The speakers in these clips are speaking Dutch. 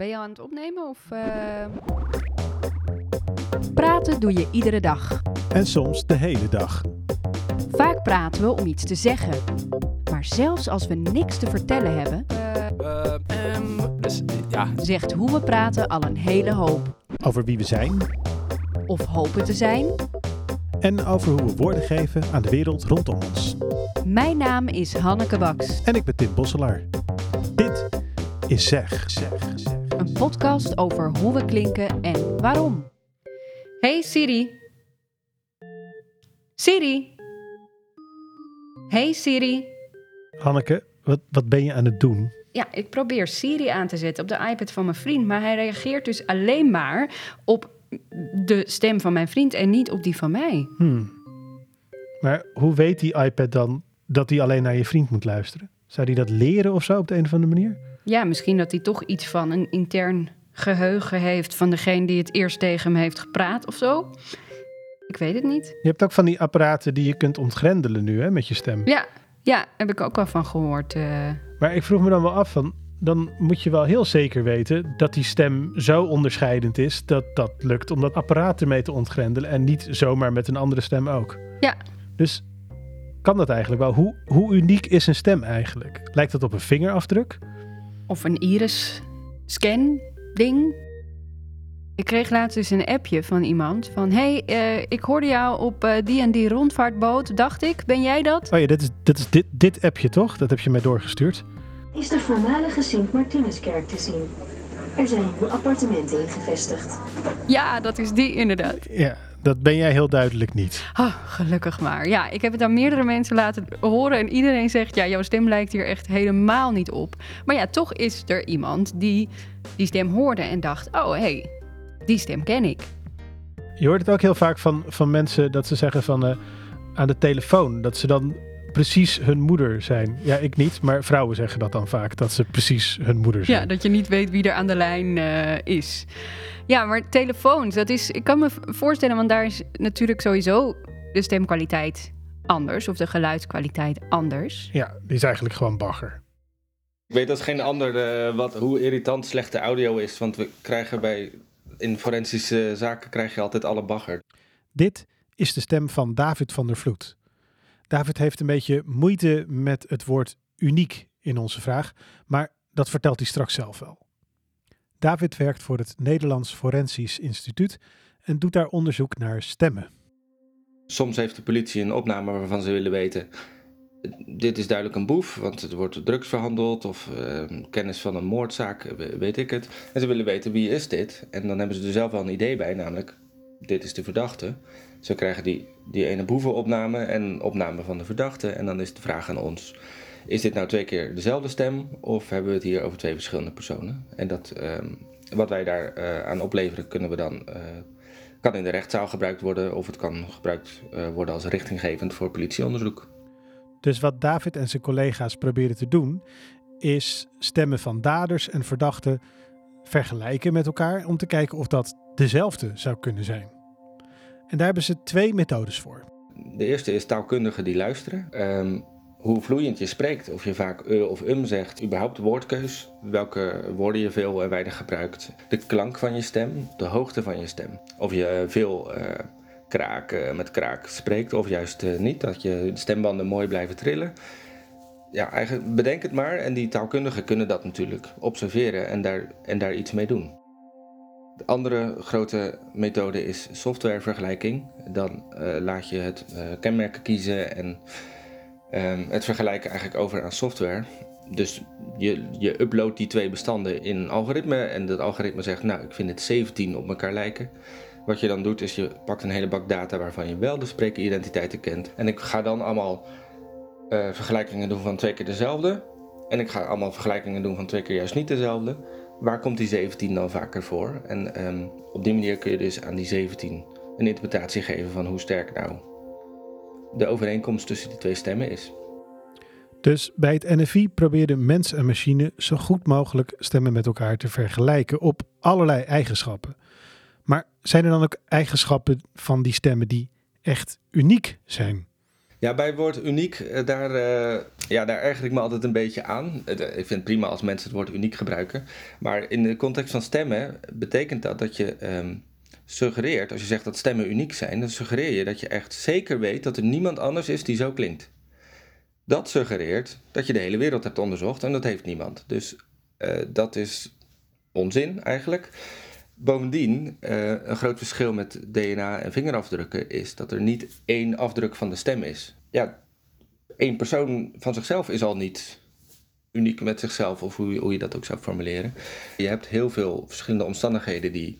ben je aan het opnemen of... eh? Praten doe je iedere dag. En soms de hele dag. Vaak praten we om iets te zeggen. Maar zelfs als we niks te vertellen hebben, dus ja, zegt hoe we praten al een hele hoop. Over wie we zijn Of hopen te zijn. en over hoe we woorden geven aan de wereld rondom ons. Mijn naam is Hanneke Baks. En ik ben Tim Bosselaar. Dit is Zeg. zeg, zeg. Een podcast over hoe we klinken en waarom. Hey Siri. Siri. Hey Siri. Hanneke, wat, wat ben je aan het doen? Ja, ik probeer Siri aan te zetten op de iPad van mijn vriend, maar hij reageert dus alleen maar op de stem van mijn vriend en niet op die van mij. Hmm. Maar hoe weet die iPad dan dat hij alleen naar je vriend moet luisteren? Zou die dat leren of zo op de een of andere manier? Ja, misschien dat hij toch iets van een intern geheugen heeft van degene die het eerst tegen hem heeft gepraat of zo. Ik weet het niet. Je hebt ook van die apparaten die je kunt ontgrendelen nu hè, met je stem. Ja, ja, heb ik ook al van gehoord. eh. Maar ik vroeg me dan wel af van, dan moet je wel heel zeker weten dat die stem zo onderscheidend is dat dat lukt om dat apparaat ermee te ontgrendelen en niet zomaar met een andere stem ook. Ja. Dus kan dat eigenlijk wel? Hoe, hoe uniek is een stem eigenlijk? Lijkt dat op een vingerafdruk? Of een iris-scan ding. Ik kreeg laatst eens een appje van iemand van... hey, eh, ik hoorde jou op eh, die en die rondvaartboot, dacht ik. Ben jij dat? Oh ja, dit is, dit, is dit, dit appje toch? Dat heb je mij doorgestuurd. is de voormalige Sint-Martinuskerk te zien. Er zijn appartementen in gevestigd. Ja, dat is die inderdaad. Ja, dat ben jij heel duidelijk niet. Ah, gelukkig maar. Ja, ik heb het aan meerdere mensen laten horen en iedereen zegt... ja, jouw stem lijkt hier echt helemaal niet op. Maar ja, toch is er iemand die die stem hoorde en dacht... oh, hé, hey, die stem ken ik. Je hoort het ook heel vaak van, van mensen dat ze zeggen van eh, aan de telefoon dat ze dan precies hun moeder zijn. Ja, ik niet, maar vrouwen zeggen dat dan vaak, dat ze precies hun moeder zijn. Ja, dat je niet weet wie er aan de lijn eh, is. Ja, maar telefoons, dat is... Ik kan me voorstellen, want daar is natuurlijk sowieso de stemkwaliteit anders... of de geluidskwaliteit anders. Ja, die is eigenlijk gewoon bagger. ik weet als geen ander eh, wat, hoe irritant slechte audio is. Want we krijgen bij, in forensische zaken krijg je altijd alle bagger. Dit is de stem van David van der Vloed. David heeft een beetje moeite met het woord uniek in onze vraag, maar dat vertelt hij straks zelf wel. David werkt voor het Nederlands Forensisch Instituut en doet daar onderzoek naar stemmen. Soms heeft de politie een opname waarvan ze willen weten... Dit is duidelijk een boef, want er wordt drugs verhandeld of eh, kennis van een moordzaak, we- weet ik het. En ze willen weten wie is dit. En dan hebben ze er zelf wel een idee bij, namelijk dit is de verdachte. Ze krijgen die, die ene boevenopname en opname van de verdachte. En dan is de vraag aan ons, is dit nou twee keer dezelfde stem of hebben we het hier over twee verschillende personen? En dat, ehm, wat wij daar eh, aan opleveren kunnen we dan... eh, kan in de rechtszaal gebruikt worden of het kan gebruikt eh, worden als richtinggevend voor politieonderzoek. Dus wat David en zijn collega's proberen te doen, is stemmen van daders en verdachten vergelijken met elkaar om te kijken of dat dezelfde zou kunnen zijn. En daar hebben ze twee methodes voor. De eerste is taalkundigen die luisteren. Ehm, hoe vloeiend je spreekt, of je vaak e of um zegt, überhaupt woordkeus, welke woorden je veel en weinig gebruikt, de klank van je stem, de hoogte van je stem. Of je veel eh, kraak eh, met kraak spreekt of juist eh, niet, dat je de stembanden mooi blijven trillen. Ja, eigenlijk bedenk het maar en die taalkundigen kunnen dat natuurlijk observeren en daar, en daar iets mee doen. De andere grote methode is softwarevergelijking. Dan eh, laat je het eh, kenmerken kiezen en ehm, het vergelijken eigenlijk over aan software. Dus je, je uploadt die twee bestanden in een algoritme en dat algoritme zegt, nou ik vind het 17 op elkaar lijken. Wat je dan doet is je pakt een hele bak data waarvan je wel de sprekeridentiteiten kent. En ik ga dan allemaal eh, vergelijkingen doen van twee keer dezelfde. En ik ga allemaal vergelijkingen doen van twee keer juist niet dezelfde. Waar komt die 17 dan vaker voor? En ehm, op die manier kun je dus aan die 17 een interpretatie geven van hoe sterk nou de overeenkomst tussen die twee stemmen is. Dus bij het NFI probeerde mens en machine zo goed mogelijk stemmen met elkaar te vergelijken op allerlei eigenschappen. Maar zijn er dan ook eigenschappen van die stemmen die echt uniek zijn? Ja, bij het woord uniek, eh, daar, eh, ja, daar erger ik me altijd een beetje aan. Eh, Ik vind het prima als mensen het woord uniek gebruiken. Maar in de context van stemmen betekent dat dat je ehm, suggereert, als je zegt dat stemmen uniek zijn, dan suggereer je dat je echt zeker weet dat er niemand anders is die zo klinkt. Dat suggereert dat je de hele wereld hebt onderzocht en dat heeft niemand. Dus dat is onzin eigenlijk. Bovendien, eh, een groot verschil met DNA en vingerafdrukken is dat er niet één afdruk van de stem is. Ja, één persoon van zichzelf is al niet uniek met zichzelf, of hoe, hoe je dat ook zou formuleren. Je hebt heel veel verschillende omstandigheden die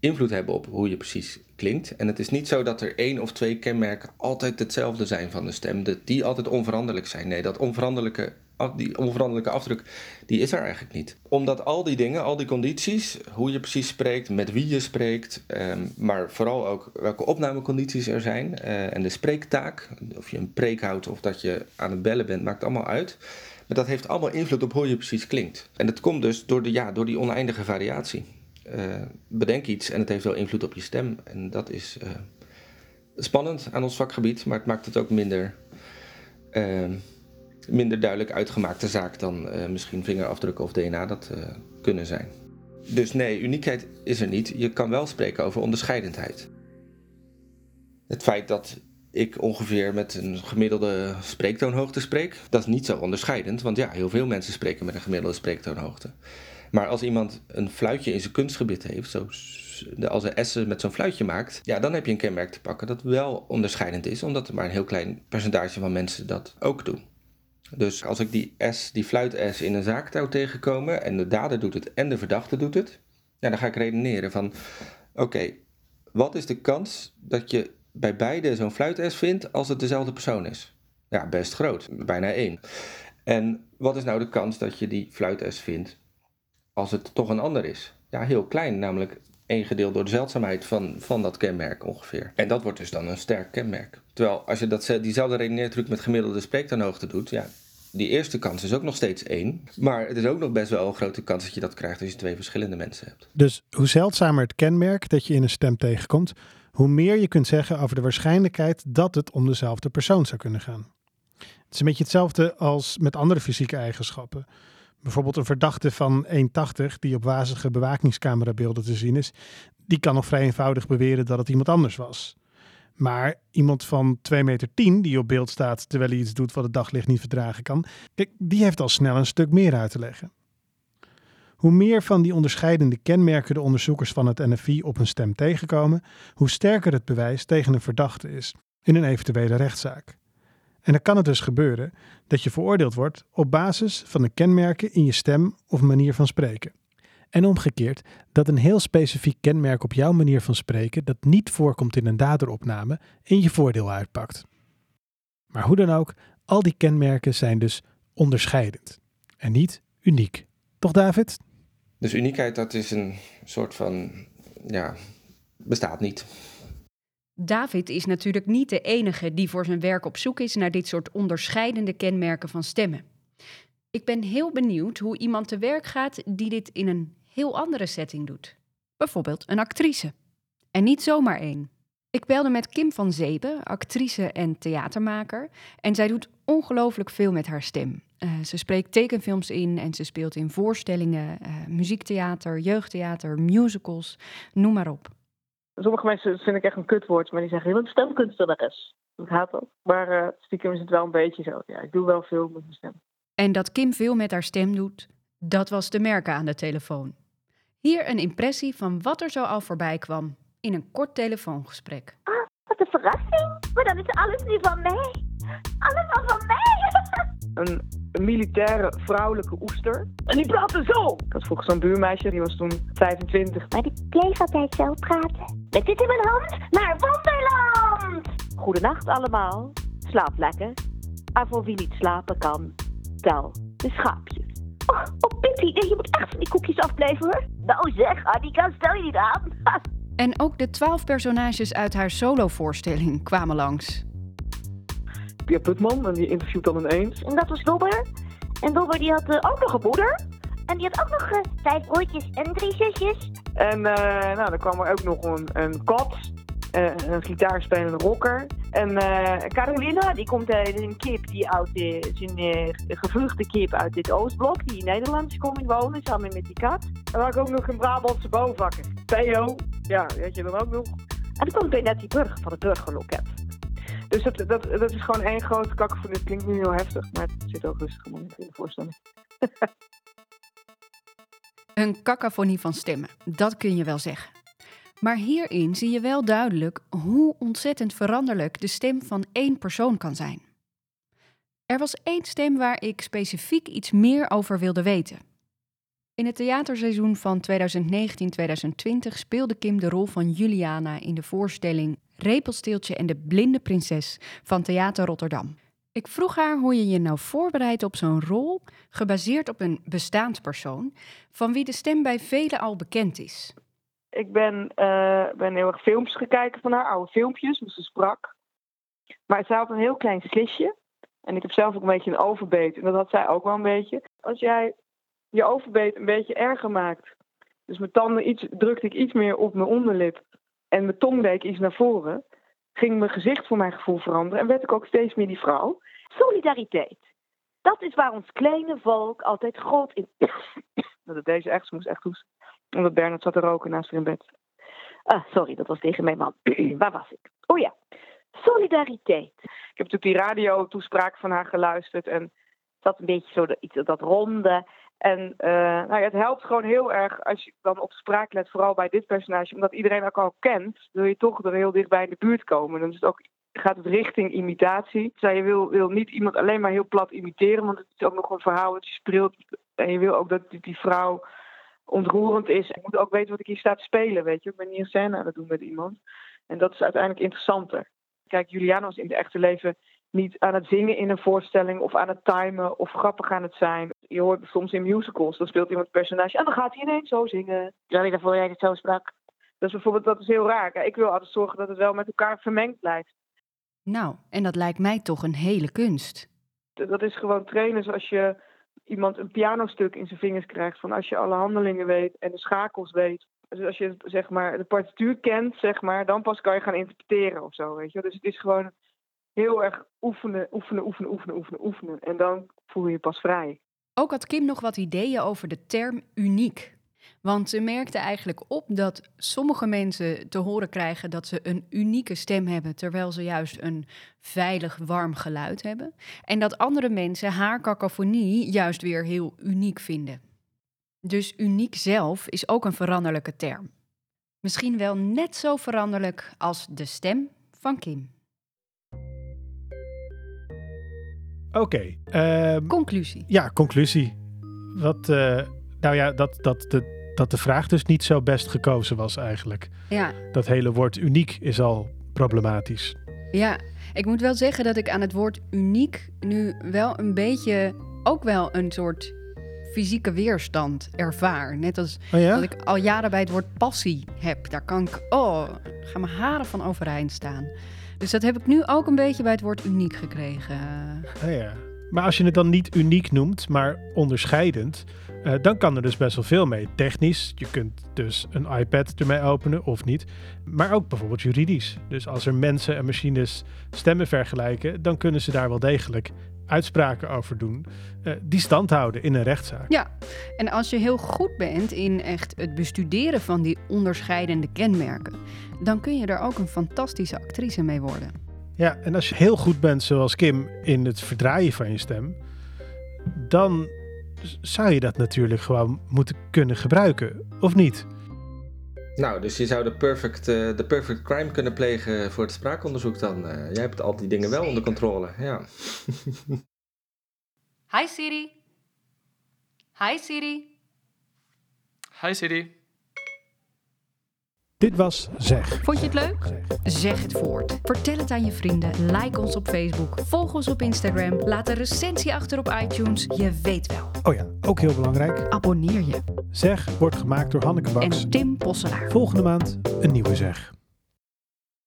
invloed hebben op hoe je precies klinkt. En het is niet zo dat er één of twee kenmerken altijd hetzelfde zijn van de stem, dat die altijd onveranderlijk zijn. Nee, dat onveranderlijke, die onveranderlijke afdruk, die is er eigenlijk niet. Omdat al die dingen, al die condities, hoe je precies spreekt, met wie je spreekt, ehm, maar vooral ook welke opnamecondities er zijn eh, en de spreektaak, of je een preek houdt of dat je aan het bellen bent, maakt allemaal uit. Maar dat heeft allemaal invloed op hoe je precies klinkt. En dat komt dus door, de, ja, door die oneindige variatie. Eh, bedenk iets en het heeft wel invloed op je stem. En dat is eh, spannend aan ons vakgebied, maar het maakt het ook minder, eh, minder duidelijk uitgemaakte zaak dan eh, misschien vingerafdrukken of DNA dat eh, kunnen zijn. Dus nee, uniekheid is er niet. Je kan wel spreken over onderscheidendheid. Het feit dat ik ongeveer met een gemiddelde spreektoonhoogte spreek, dat is niet zo onderscheidend, want ja, heel veel mensen spreken met een gemiddelde spreektoonhoogte. Maar als iemand een fluitje in zijn kunstgebied heeft, zo, als een S met zo'n fluitje maakt, ja, dan heb je een kenmerk te pakken dat wel onderscheidend is, omdat er maar een heel klein percentage van mensen dat ook doen. Dus als ik die S, die fluit-S in een zaaktouw tegenkomen en de dader doet het en de verdachte doet het, ja, dan ga ik redeneren van, oké, wat is de kans dat je bij beide zo'n fluit-S vindt als het dezelfde persoon is? Ja, best groot, bijna één. En wat is nou de kans dat je die fluit-S vindt als het toch een ander is? Ja, heel klein, namelijk één gedeeld door de zeldzaamheid van, van dat kenmerk ongeveer. En dat wordt dus dan een sterk kenmerk. Terwijl als je dat, diezelfde redeneertruc met gemiddelde spreektoonhoogte doet, ja, die eerste kans is ook nog steeds één. Maar het is ook nog best wel een grote kans dat je dat krijgt als je twee verschillende mensen hebt. Dus hoe zeldzamer het kenmerk dat je in een stem tegenkomt, hoe meer je kunt zeggen over de waarschijnlijkheid dat het om dezelfde persoon zou kunnen gaan. Het is een beetje hetzelfde als met andere fysieke eigenschappen. Bijvoorbeeld een verdachte van 1,80 die op wazige bewakingscamerabeelden te zien is, die kan nog vrij eenvoudig beweren dat het iemand anders was. Maar iemand van 2,10 meter die op beeld staat terwijl hij iets doet wat het daglicht niet verdragen kan, kijk, die heeft al snel een stuk meer uit te leggen. Hoe meer van die onderscheidende kenmerken de onderzoekers van het NFI op een stem tegenkomen, hoe sterker het bewijs tegen een verdachte is in een eventuele rechtszaak. En dan kan het dus gebeuren dat je veroordeeld wordt op basis van de kenmerken in je stem of manier van spreken. En omgekeerd, dat een heel specifiek kenmerk op jouw manier van spreken, dat niet voorkomt in een daderopname, in je voordeel uitpakt. Maar hoe dan ook, al die kenmerken zijn dus onderscheidend en niet uniek. Toch, David? Dus uniekheid, dat is een soort van, ja, bestaat niet. David is natuurlijk niet de enige die voor zijn werk op zoek is naar dit soort onderscheidende kenmerken van stemmen. Ik ben heel benieuwd hoe iemand te werk gaat die dit in een heel andere setting doet. Bijvoorbeeld een actrice. En niet zomaar één. Ik belde met Kim van Zeeben, actrice en theatermaker. En zij doet ongelooflijk veel met haar stem. Eh, ze spreekt tekenfilms in en ze speelt in voorstellingen, eh, muziektheater, jeugdtheater, musicals, noem maar op. Sommige mensen vind ik echt een kutwoord, maar die zeggen, je bent stemkunstenares. Ik haat dat. Maar eh, stiekem is het wel een beetje zo. Ja, ik doe wel veel met mijn stem. En dat Kim veel met haar stem doet, dat was te merken aan de telefoon. Hier een impressie van wat er zo al voorbij kwam in een kort telefoongesprek. Wat een verrassing. Maar dan is alles nu van mij. Alles al van mij. Een militaire vrouwelijke oester. En die praatte zo! Ik had vroeger zo'n buurmeisje, die was toen 25. Maar die bleef altijd zo praten. Met dit in mijn hand naar Wonderland. Goedenacht allemaal. Slaap lekker. Maar voor wie niet slapen kan, tel de schaapjes. Oh, oh Pippi, nee, je moet echt van die koekjes afblijven hoor. Nou zeg, Annika, stel je niet aan. En ook de twaalf personages uit haar solovoorstelling kwamen langs. Pia Putman, en die interviewt dan ineens. En dat was Dobber. En Dobber die had eh, ook nog een moeder. En die had ook nog eh, vijf broertjes en drie zusjes. En eh, nou, dan kwam er ook nog een, een kat. een gitaarspelende rocker. En Carolina, die komt uit een kip die uit zijn gevluchte kip uit dit Oostblok, die in Nederland is komen wonen, samen met die kat. En dan ook nog een Brabantse bouwvakker. Theo, ja, weet je dan ook nog. En dan komt Benetty Burger van het Burgerloket. Dus dat, dat, dat is gewoon één grote kakkenvoer. Het klinkt nu heel heftig, maar het zit ook rustig in de voorstelling. Een cacophonie van stemmen, dat kun je wel zeggen. Maar hierin zie je wel duidelijk hoe ontzettend veranderlijk de stem van één persoon kan zijn. Er was één stem waar ik specifiek iets meer over wilde weten. In het theaterseizoen van 2019-2020 speelde Kim de rol van Juliana in de voorstelling Repelsteeltje en de Blinde Prinses van Theater Rotterdam. Ik vroeg haar hoe je je nou voorbereidt op zo'n rol, gebaseerd op een bestaand persoon, van wie de stem bij velen al bekend is. Ik ben, uh, ben heel erg filmpjes gekeken van haar, oude filmpjes, dus ze sprak. Maar zij had een heel klein slisje. En ik heb zelf ook een beetje een overbeet. En dat had zij ook wel een beetje. Als jij je overbeet een beetje erger maakt. Dus mijn tanden iets, drukte ik iets meer op mijn onderlip. En mijn tong deed ik iets naar voren. Ging mijn gezicht voor mijn gevoel veranderen. En werd ik ook steeds meer die vrouw. Solidariteit. Dat is waar ons kleine volk altijd groot in. dat deze echt, ze moest echt hoesten. Omdat Bernard zat te roken naast haar in bed. Ah, sorry, dat was tegen mijn man. waar was ik? Oh ja, solidariteit. Ik heb natuurlijk die radiotoespraak van haar geluisterd. En dat een beetje zo iets dat ronde. En uh, nou het helpt gewoon heel erg als je dan op spraak let, vooral bij dit personage, omdat iedereen elkaar al kent, wil je toch er heel dichtbij in de buurt komen. Dan is het ook, gaat het richting imitatie. Dus je wil, wil niet iemand alleen maar heel plat imiteren, want het is ook nog een verhaal dat je speelt. En je wil ook dat die, vrouw ontroerend is. En moet ook weten wat ik hier sta te spelen, weet je. Ik ben hier een scène aan het doen met iemand. En dat is uiteindelijk interessanter. Kijk, Juliana was in het echte leven niet aan het zingen in een voorstelling of aan het timen of grappig aan het zijn. Je hoort soms in musicals, dan speelt iemand een personage en dan gaat hij ineens zo zingen. Stel je daarvoor jij het zo sprak? Dus bijvoorbeeld, dat is heel raar. Ik wil altijd zorgen dat het wel met elkaar vermengd blijft. Nou, en dat lijkt mij toch een hele kunst. Dat is gewoon trainen zoals je iemand een pianostuk in zijn vingers krijgt. Van als je alle handelingen weet en de schakels weet. Dus als je zeg maar, de partituur kent, zeg maar, dan pas kan je gaan interpreteren of zo. Weet je? Dus het is gewoon heel erg oefenen, oefenen, oefenen, oefenen, oefenen, oefenen. En dan voel je je pas vrij. Ook had Kim nog wat ideeën over de term uniek. Want ze merkte eigenlijk op dat sommige mensen te horen krijgen dat ze een unieke stem hebben, terwijl ze juist een veilig, warm geluid hebben. En dat andere mensen haar cacophonie juist weer heel uniek vinden. Dus uniek zelf is ook een veranderlijke term. Misschien wel net zo veranderlijk als de stem van Kim. Oké. ehm, Conclusie. ja, conclusie. Wat, eh, nou ja, dat, dat, de, dat de vraag dus niet zo best gekozen was eigenlijk. Ja, Dat hele woord uniek is al problematisch. ja, ik moet wel zeggen dat ik aan het woord uniek nu wel een beetje ook wel een soort fysieke weerstand ervaar. Net als Oh ja? dat ik al jaren bij het woord passie heb. Daar kan ik, oh, gaan mijn haren van overeind staan. Dus dat heb ik nu ook een beetje bij het woord uniek gekregen. Ah, ja. Maar als je het dan niet uniek noemt, maar onderscheidend, eh, dan kan er dus best wel veel mee. Technisch, je kunt dus een iPad ermee openen of niet. Maar ook bijvoorbeeld juridisch. Dus als er mensen en machines stemmen vergelijken, dan kunnen ze daar wel degelijk uitspraken over doen eh, die stand houden in een rechtszaak. Ja, en als je heel goed bent in echt het bestuderen van die onderscheidende kenmerken, dan kun je er ook een fantastische actrice mee worden. Ja, en als je heel goed bent zoals Kim in het verdraaien van je stem, dan zou je dat natuurlijk gewoon moeten kunnen gebruiken, of niet? Nou, dus je zou de perfect, eh, de perfect crime kunnen plegen voor het spraakonderzoek dan. Eh, jij hebt al die dingen wel onder controle, ja. Hi Siri. Hi Siri. Hi Siri. Dit was Zeg. Vond je het leuk? Zeg het voort. Vertel het aan je vrienden. Like ons op Facebook. Volg ons op Instagram. Laat een recensie achter op iTunes. Je weet wel. Oh ja, ook heel belangrijk. Abonneer je. Zeg wordt gemaakt door Hanneke Baks. En Tim Posselaar. Volgende maand een nieuwe Zeg.